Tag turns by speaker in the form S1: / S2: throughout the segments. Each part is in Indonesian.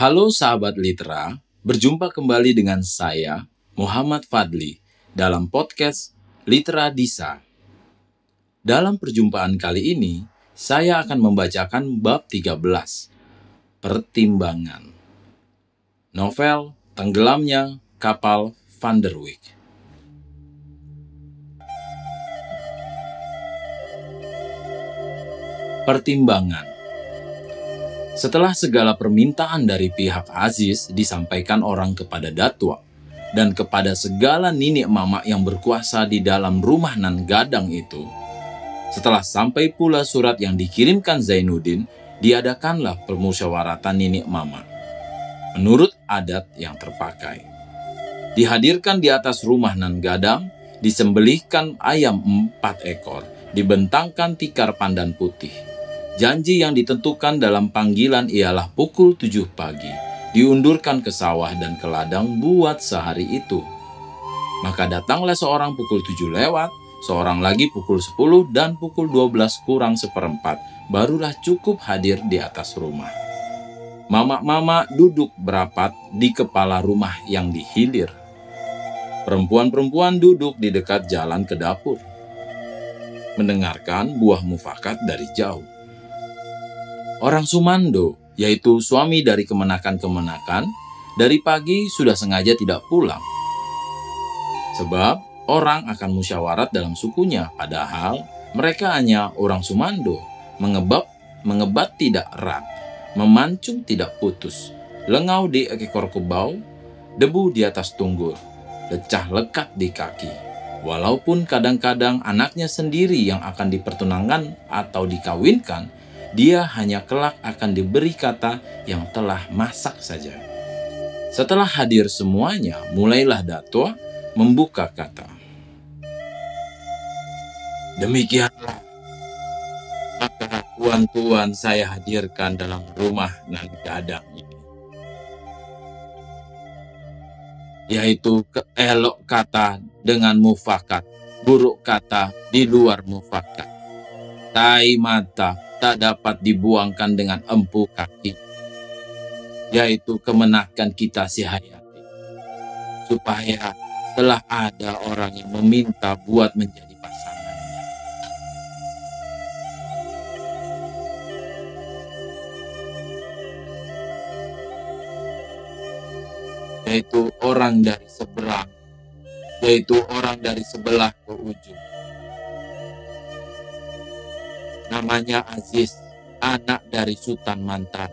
S1: Halo sahabat Litra, berjumpa kembali dengan saya, Muhammad Fadli, dalam podcast Litra Disa. Dalam perjumpaan kali ini, saya akan membacakan bab 13, Pertimbangan. Novel Tenggelamnya Kapal Van der Wijk. Pertimbangan Setelah segala permintaan dari pihak Aziz disampaikan orang kepada Datua dan kepada segala ninik mama yang berkuasa di dalam rumah nan gadang itu, setelah sampai pula surat yang dikirimkan Zainuddin, diadakanlah permusyawaratan ninik mama. Menurut adat yang terpakai. Dihadirkan di atas rumah nan gadang, disembelihkan ayam empat ekor, dibentangkan tikar pandan putih Janji yang ditentukan dalam panggilan ialah pukul 7 pagi, diundurkan ke sawah dan ke ladang buat sehari itu. Maka datanglah seorang pukul 7 lewat, seorang lagi pukul 10 dan pukul 12 kurang seperempat, barulah cukup hadir di atas rumah. Mama-mama duduk berapat di kepala rumah yang dihilir. Perempuan-perempuan duduk di dekat jalan ke dapur, mendengarkan buah mufakat dari jauh. Orang Sumando, yaitu suami dari kemenakan-kemenakan, dari pagi sudah sengaja tidak pulang. Sebab orang akan musyawarat dalam sukunya, padahal mereka hanya orang Sumando, mengebab, mengebat tidak erat, memancung tidak putus, lengau di ekor kebau, debu di atas tunggul, lecah lekat di kaki. Walaupun kadang-kadang anaknya sendiri yang akan dipertunangan atau dikawinkan, dia hanya kelak akan diberi kata yang telah masak saja. Setelah hadir semuanya, mulailah Dato membuka kata. Demikianlah, maka tuan-tuan saya hadirkan dalam rumah nan gadang ini. Yaitu keelok kata dengan mufakat, buruk kata di luar mufakat. Tai mata tak dapat dibuangkan dengan empu kaki, yaitu kemenakan kita si hayati, supaya telah ada orang yang meminta buat menjadi pasangannya. Yaitu orang dari seberang, yaitu orang dari sebelah ke ujung Namanya Aziz, anak dari Sultan Mantan,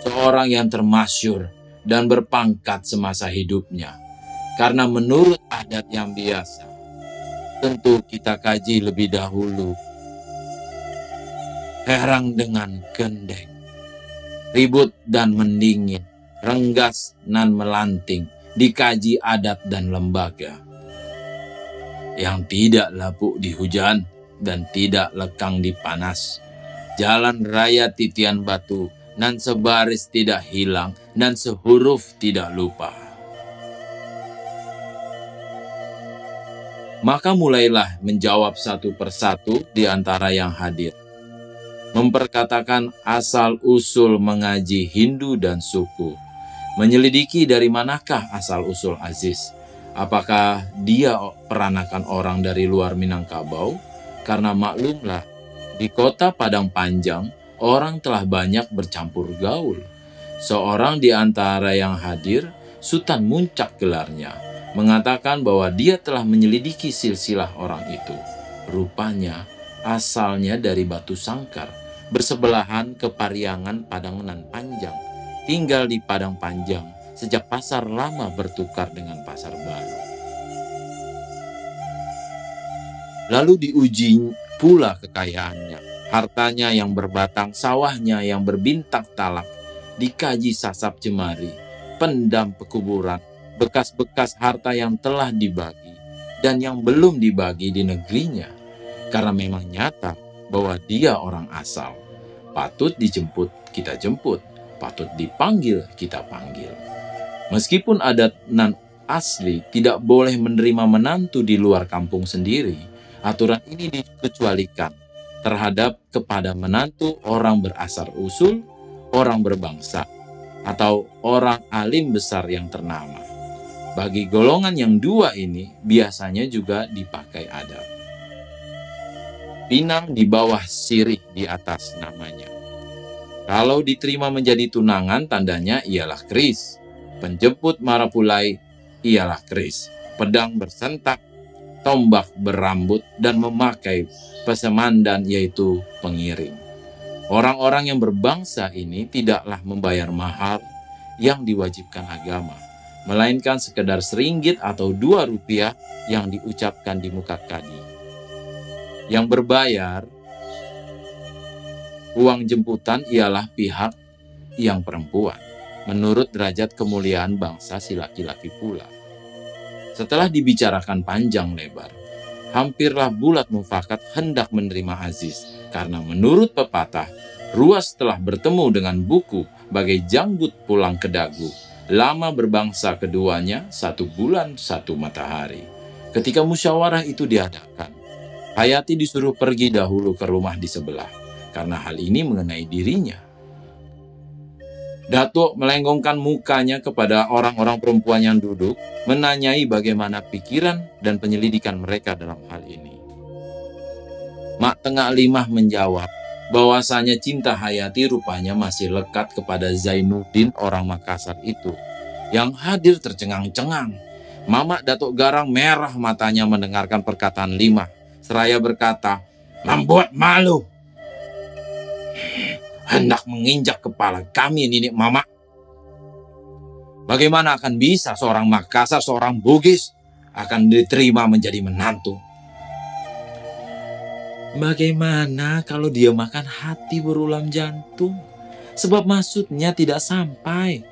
S1: seorang yang termasyur dan berpangkat semasa hidupnya. Karena menurut adat yang biasa, tentu kita kaji lebih dahulu. Herang dengan gendeng, ribut dan mendingin, renggas dan melanting, dikaji adat dan lembaga. Yang tidak lapuk di hujan, dan tidak lekang di panas. Jalan raya titian batu, nan sebaris tidak hilang, dan sehuruf tidak lupa. Maka mulailah menjawab satu persatu di antara yang hadir. Memperkatakan asal-usul mengaji Hindu dan suku. Menyelidiki dari manakah asal-usul Aziz. Apakah dia peranakan orang dari luar Minangkabau? Karena maklumlah, di kota Padang Panjang, orang telah banyak bercampur gaul. Seorang di antara yang hadir, Sultan Muncak gelarnya, mengatakan bahwa dia telah menyelidiki silsilah orang itu. Rupanya, asalnya dari batu sangkar, bersebelahan ke Pariangan Padangan Panjang, tinggal di Padang Panjang sejak pasar lama bertukar dengan pasar baru. Lalu diuji pula kekayaannya, hartanya yang berbatang, sawahnya yang berbintak talak, dikaji sasap jemari, pendam pekuburan, bekas-bekas harta yang telah dibagi dan yang belum dibagi di negerinya. Karena memang nyata bahwa dia orang asal. Patut dijemput, kita jemput. Patut dipanggil, kita panggil. Meskipun adat nan asli tidak boleh menerima menantu di luar kampung sendiri, Aturan ini dikecualikan terhadap kepada menantu orang berasal usul, orang berbangsa, atau orang alim besar yang ternama. Bagi golongan yang dua ini biasanya juga dipakai adat. Pinang di bawah sirih di atas namanya. Kalau diterima menjadi tunangan tandanya ialah keris. Penjemput marapulai ialah keris. Pedang bersentak, tombak berambut, dan memakai pesemandan yaitu pengiring. Orang-orang yang berbangsa ini tidaklah membayar mahar yang diwajibkan agama, melainkan sekedar seringgit atau dua rupiah yang diucapkan di muka kadi. Yang berbayar uang jemputan ialah pihak yang perempuan, menurut derajat kemuliaan bangsa si laki-laki pula. Setelah dibicarakan panjang lebar, hampirlah bulat mufakat hendak menerima Aziz, karena menurut pepatah, ruas telah bertemu dengan buku bagai janggut pulang ke dagu. Lama berbangsa keduanya, satu bulan satu matahari. Ketika musyawarah itu diadakan, Hayati disuruh pergi dahulu ke rumah di sebelah, karena hal ini mengenai dirinya. Datuk melenggongkan mukanya kepada orang-orang perempuan yang duduk, menanyai bagaimana pikiran dan penyelidikan mereka dalam hal ini. Mak Tengah Limah menjawab bahwasanya cinta Hayati rupanya masih lekat kepada Zainuddin orang Makassar itu, yang hadir tercengang-cengang. Mamak Datuk Garang merah matanya mendengarkan perkataan Limah, seraya berkata, membuat malu hendak menginjak kepala kami Nini Mama. Bagaimana akan bisa seorang Makassar, seorang Bugis akan diterima menjadi menantu? Bagaimana kalau dia makan hati berulam jantung? Sebab maksudnya tidak sampai.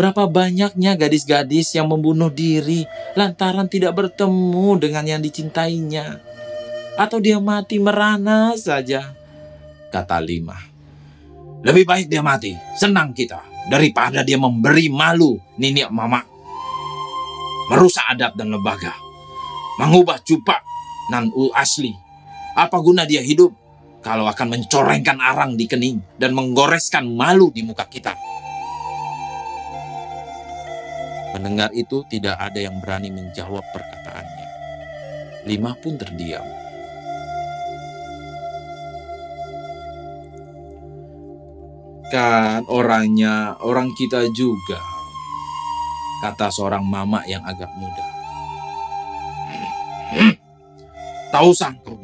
S1: Berapa banyaknya gadis-gadis yang membunuh diri lantaran tidak bertemu dengan yang dicintainya. Atau dia mati merana saja, kata Lima. Lebih baik dia mati, senang kita, daripada dia memberi malu nini mama. Merusak adat dan lembaga. Mengubah cupak nan u asli. Apa guna dia hidup kalau akan mencorengkan arang di kening dan menggoreskan malu di muka kita? Mendengar itu tidak ada yang berani menjawab perkataannya. Lima pun terdiam. Kan orangnya orang kita juga, kata seorang mama yang agak muda. Tahu sang kau.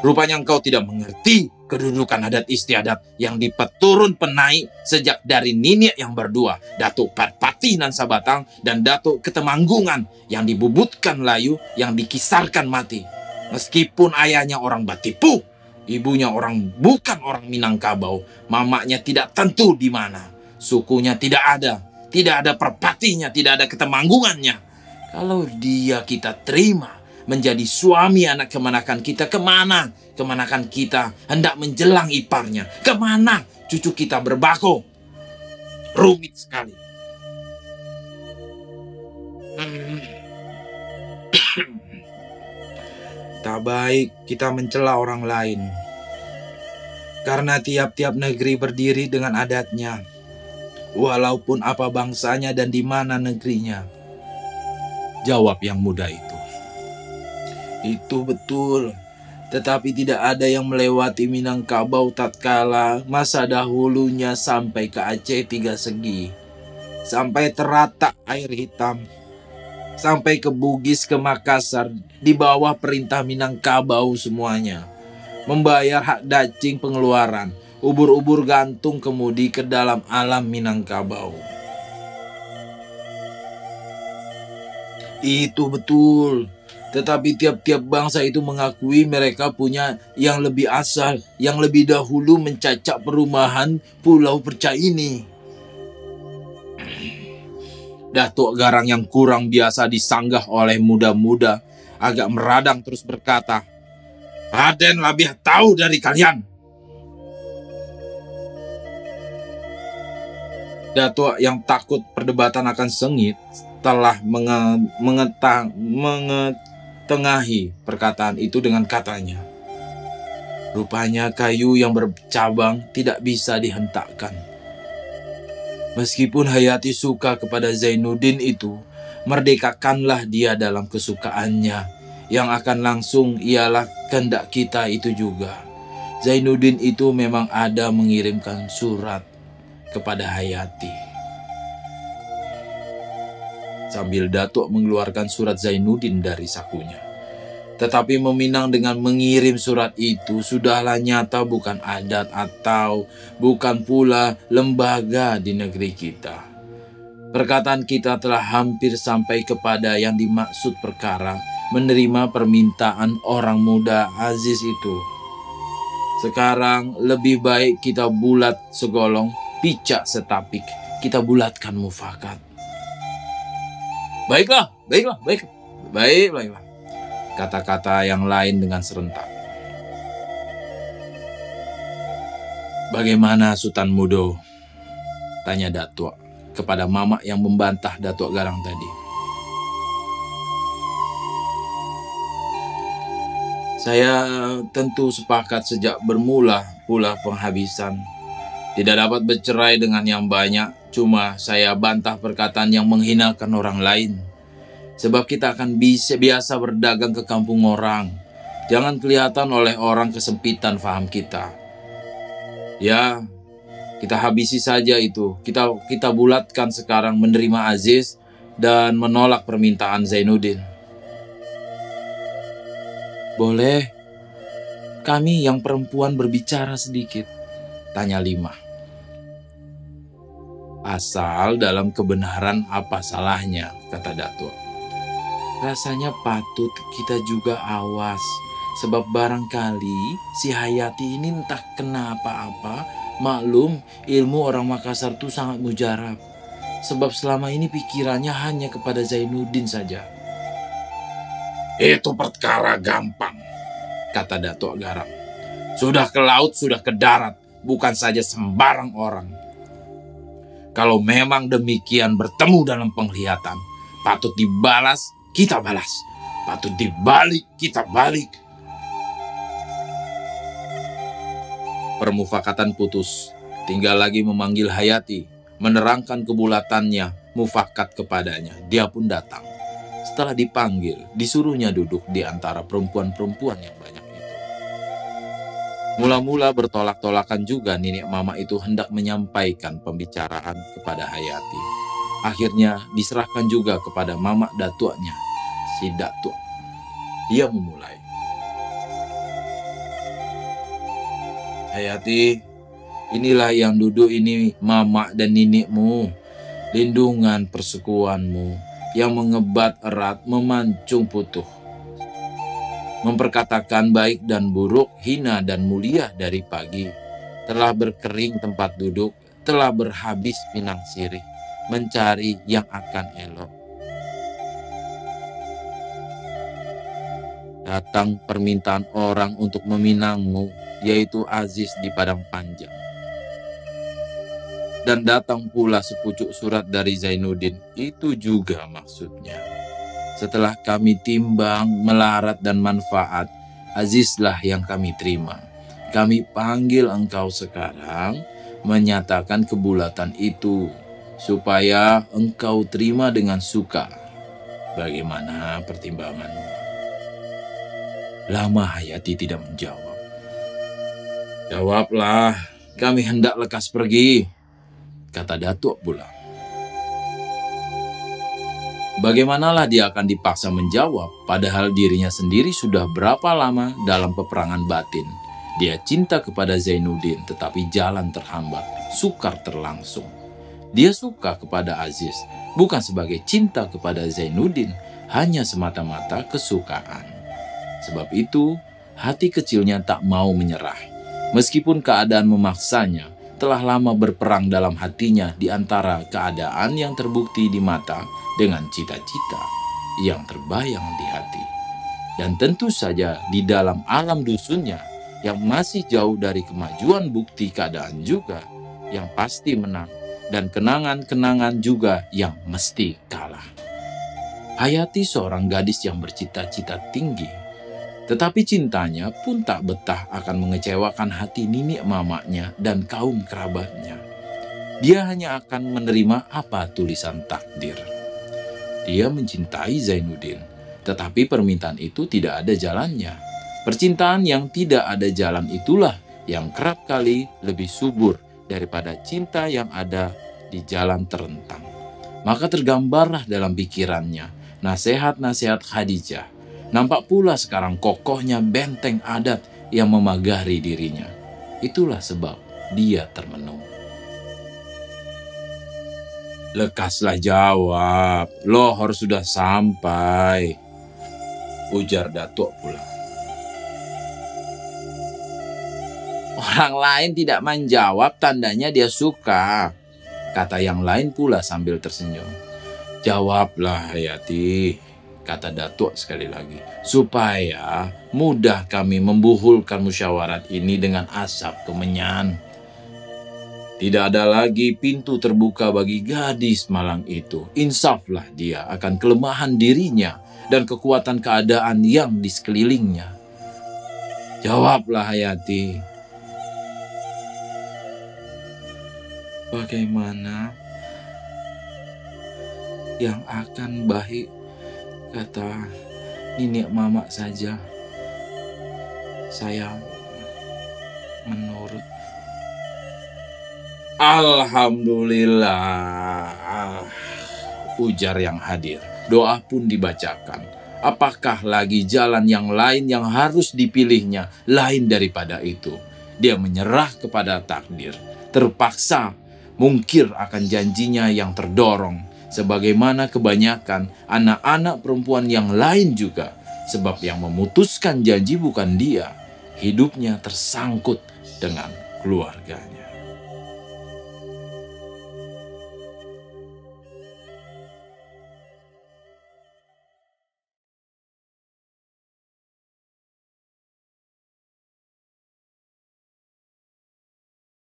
S1: Rupanya engkau tidak mengerti kedudukan adat istiadat yang dipeturun penaik sejak dari Nini yang berdua, Datuk Parpati nan Sabatang dan Datuk Ketemanggungan yang dibubutkan layu yang dikisarkan mati. Meskipun ayahnya orang Batipu, Ibunya orang bukan orang Minangkabau, mamanya tidak tentu di mana. Sukunya tidak ada, tidak ada perpatinya, tidak ada ketemanggungannya. Kalau dia kita terima menjadi suami anak kemanakan kita, ke mana kemanakan kita hendak menjelang iparnya, ke mana cucu kita berbako. Rumit sekali. Tak baik kita mencela orang lain. Karena tiap-tiap negeri berdiri dengan adatnya. Walaupun apa bangsanya dan di mana negerinya. Jawab yang muda itu. Itu betul. Tetapi tidak ada yang melewati Minangkabau tatkala masa dahulunya sampai ke Aceh tiga segi. Sampai teratak air hitam sampai ke Bugis ke Makassar di bawah perintah Minangkabau semuanya. Membayar hak dacing pengeluaran, ubur-ubur gantung kemudi ke dalam alam Minangkabau. Itu betul. Tetapi tiap-tiap bangsa itu mengakui mereka punya yang lebih asal, yang lebih dahulu mencacak perumahan pulau perca ini. Datuk Garang yang kurang biasa disanggah oleh muda-muda agak meradang terus berkata, Raden lebih tahu dari kalian. Datuk yang takut perdebatan akan sengit telah menge mengetang mengetengahi perkataan itu dengan katanya. Rupanya kayu yang bercabang tidak bisa dihentakkan Meskipun Hayati suka kepada Zainuddin itu, merdekakanlah dia dalam kesukaannya. Yang akan langsung ialah kehendak kita itu juga. Zainuddin itu memang ada mengirimkan surat kepada Hayati. Sambil Datuk mengeluarkan surat Zainuddin dari sakunya. Tetapi meminang dengan mengirim surat itu sudahlah nyata bukan adat atau bukan pula lembaga di negeri kita. Perkataan kita telah hampir sampai kepada yang dimaksud perkara menerima permintaan orang muda Aziz itu. Sekarang lebih baik kita bulat segolong, picak setapik, kita bulatkan mufakat. Baiklah, baiklah, baik, baik, baiklah kata-kata yang lain dengan serentak. Bagaimana Sultan Mudo? Tanya Datuk kepada Mama yang membantah Datuk Garang tadi. Saya tentu sepakat sejak bermula pula penghabisan. Tidak dapat bercerai dengan yang banyak, cuma saya bantah perkataan yang menghinakan orang lain. Sebab kita akan bisa biasa berdagang ke kampung orang. Jangan kelihatan oleh orang kesempitan faham kita. Ya, kita habisi saja itu. Kita kita bulatkan sekarang menerima Aziz dan menolak permintaan Zainuddin. Boleh. Kami yang perempuan berbicara sedikit. Tanya Lima. Asal dalam kebenaran apa salahnya, kata Datuk rasanya patut kita juga awas. Sebab barangkali si Hayati ini entah kenapa apa, maklum ilmu orang Makassar itu sangat mujarab. Sebab selama ini pikirannya hanya kepada Zainuddin saja.
S2: Itu perkara gampang, kata Datuk Garam. Sudah ke laut, sudah ke darat, bukan saja sembarang orang. Kalau memang demikian bertemu dalam penglihatan, patut dibalas kita balas. Patut dibalik, kita balik.
S1: Permufakatan putus. Tinggal lagi memanggil Hayati, menerangkan kebulatannya, mufakat kepadanya. Dia pun datang. Setelah dipanggil, disuruhnya duduk di antara perempuan-perempuan yang banyak itu. Mula-mula bertolak-tolakan juga nenek mama itu hendak menyampaikan pembicaraan kepada Hayati Akhirnya diserahkan juga kepada mama datuanya, si datuk. Dia memulai. Hayati, inilah yang duduk ini mama dan nenekmu, lindungan persekuanmu yang mengebat erat memancung putuh. Memperkatakan baik dan buruk, hina dan mulia dari pagi, telah berkering tempat duduk, telah berhabis pinang sirih mencari yang akan elok. Datang permintaan orang untuk meminangmu, yaitu Aziz di Padang Panjang. Dan datang pula sepucuk surat dari Zainuddin, itu juga maksudnya. Setelah kami timbang, melarat dan manfaat, Azizlah yang kami terima. Kami panggil engkau sekarang, menyatakan kebulatan itu supaya engkau terima dengan suka. Bagaimana pertimbanganmu? Lama Hayati tidak menjawab. Jawablah, kami hendak lekas pergi, kata Datuk pula. Bagaimanalah dia akan dipaksa menjawab, padahal dirinya sendiri sudah berapa lama dalam peperangan batin. Dia cinta kepada Zainuddin, tetapi jalan terhambat, sukar terlangsung. Dia suka kepada Aziz, bukan sebagai cinta kepada Zainuddin, hanya semata-mata kesukaan. Sebab itu, hati kecilnya tak mau menyerah. Meskipun keadaan memaksanya, telah lama berperang dalam hatinya di antara keadaan yang terbukti di mata dengan cita-cita yang terbayang di hati. Dan tentu saja di dalam alam dusunnya yang masih jauh dari kemajuan bukti keadaan juga yang pasti menang dan kenangan-kenangan juga yang mesti kalah. Hayati seorang gadis yang bercita-cita tinggi, tetapi cintanya pun tak betah akan mengecewakan hati nini mamanya dan kaum kerabatnya. Dia hanya akan menerima apa tulisan takdir. Dia mencintai Zainuddin, tetapi permintaan itu tidak ada jalannya. Percintaan yang tidak ada jalan itulah yang kerap kali lebih subur daripada cinta yang ada di jalan terentang. Maka tergambarlah dalam pikirannya nasihat-nasihat Khadijah. Nampak pula sekarang kokohnya benteng adat yang memagari dirinya. Itulah sebab dia termenung.
S2: Lekaslah jawab, lohor sudah sampai. Ujar Datuk pula.
S1: Orang lain tidak menjawab tandanya dia suka. Kata yang lain pula sambil tersenyum.
S2: Jawablah Hayati, kata Datuk sekali lagi. Supaya mudah kami membuhulkan musyawarat ini dengan asap kemenyan. Tidak ada lagi pintu terbuka bagi gadis malang itu. Insaflah dia akan kelemahan dirinya dan kekuatan keadaan yang di sekelilingnya. Jawablah Hayati.
S1: Bagaimana yang akan baik kata Nini Mama saja. Saya menurut
S2: Alhamdulillah. Ujar yang hadir. Doa pun dibacakan. Apakah lagi jalan yang lain yang harus dipilihnya lain daripada itu? Dia menyerah kepada takdir. Terpaksa mungkir akan janjinya yang terdorong. Sebagaimana kebanyakan anak-anak perempuan yang lain juga. Sebab yang memutuskan janji bukan dia. Hidupnya tersangkut dengan keluarganya.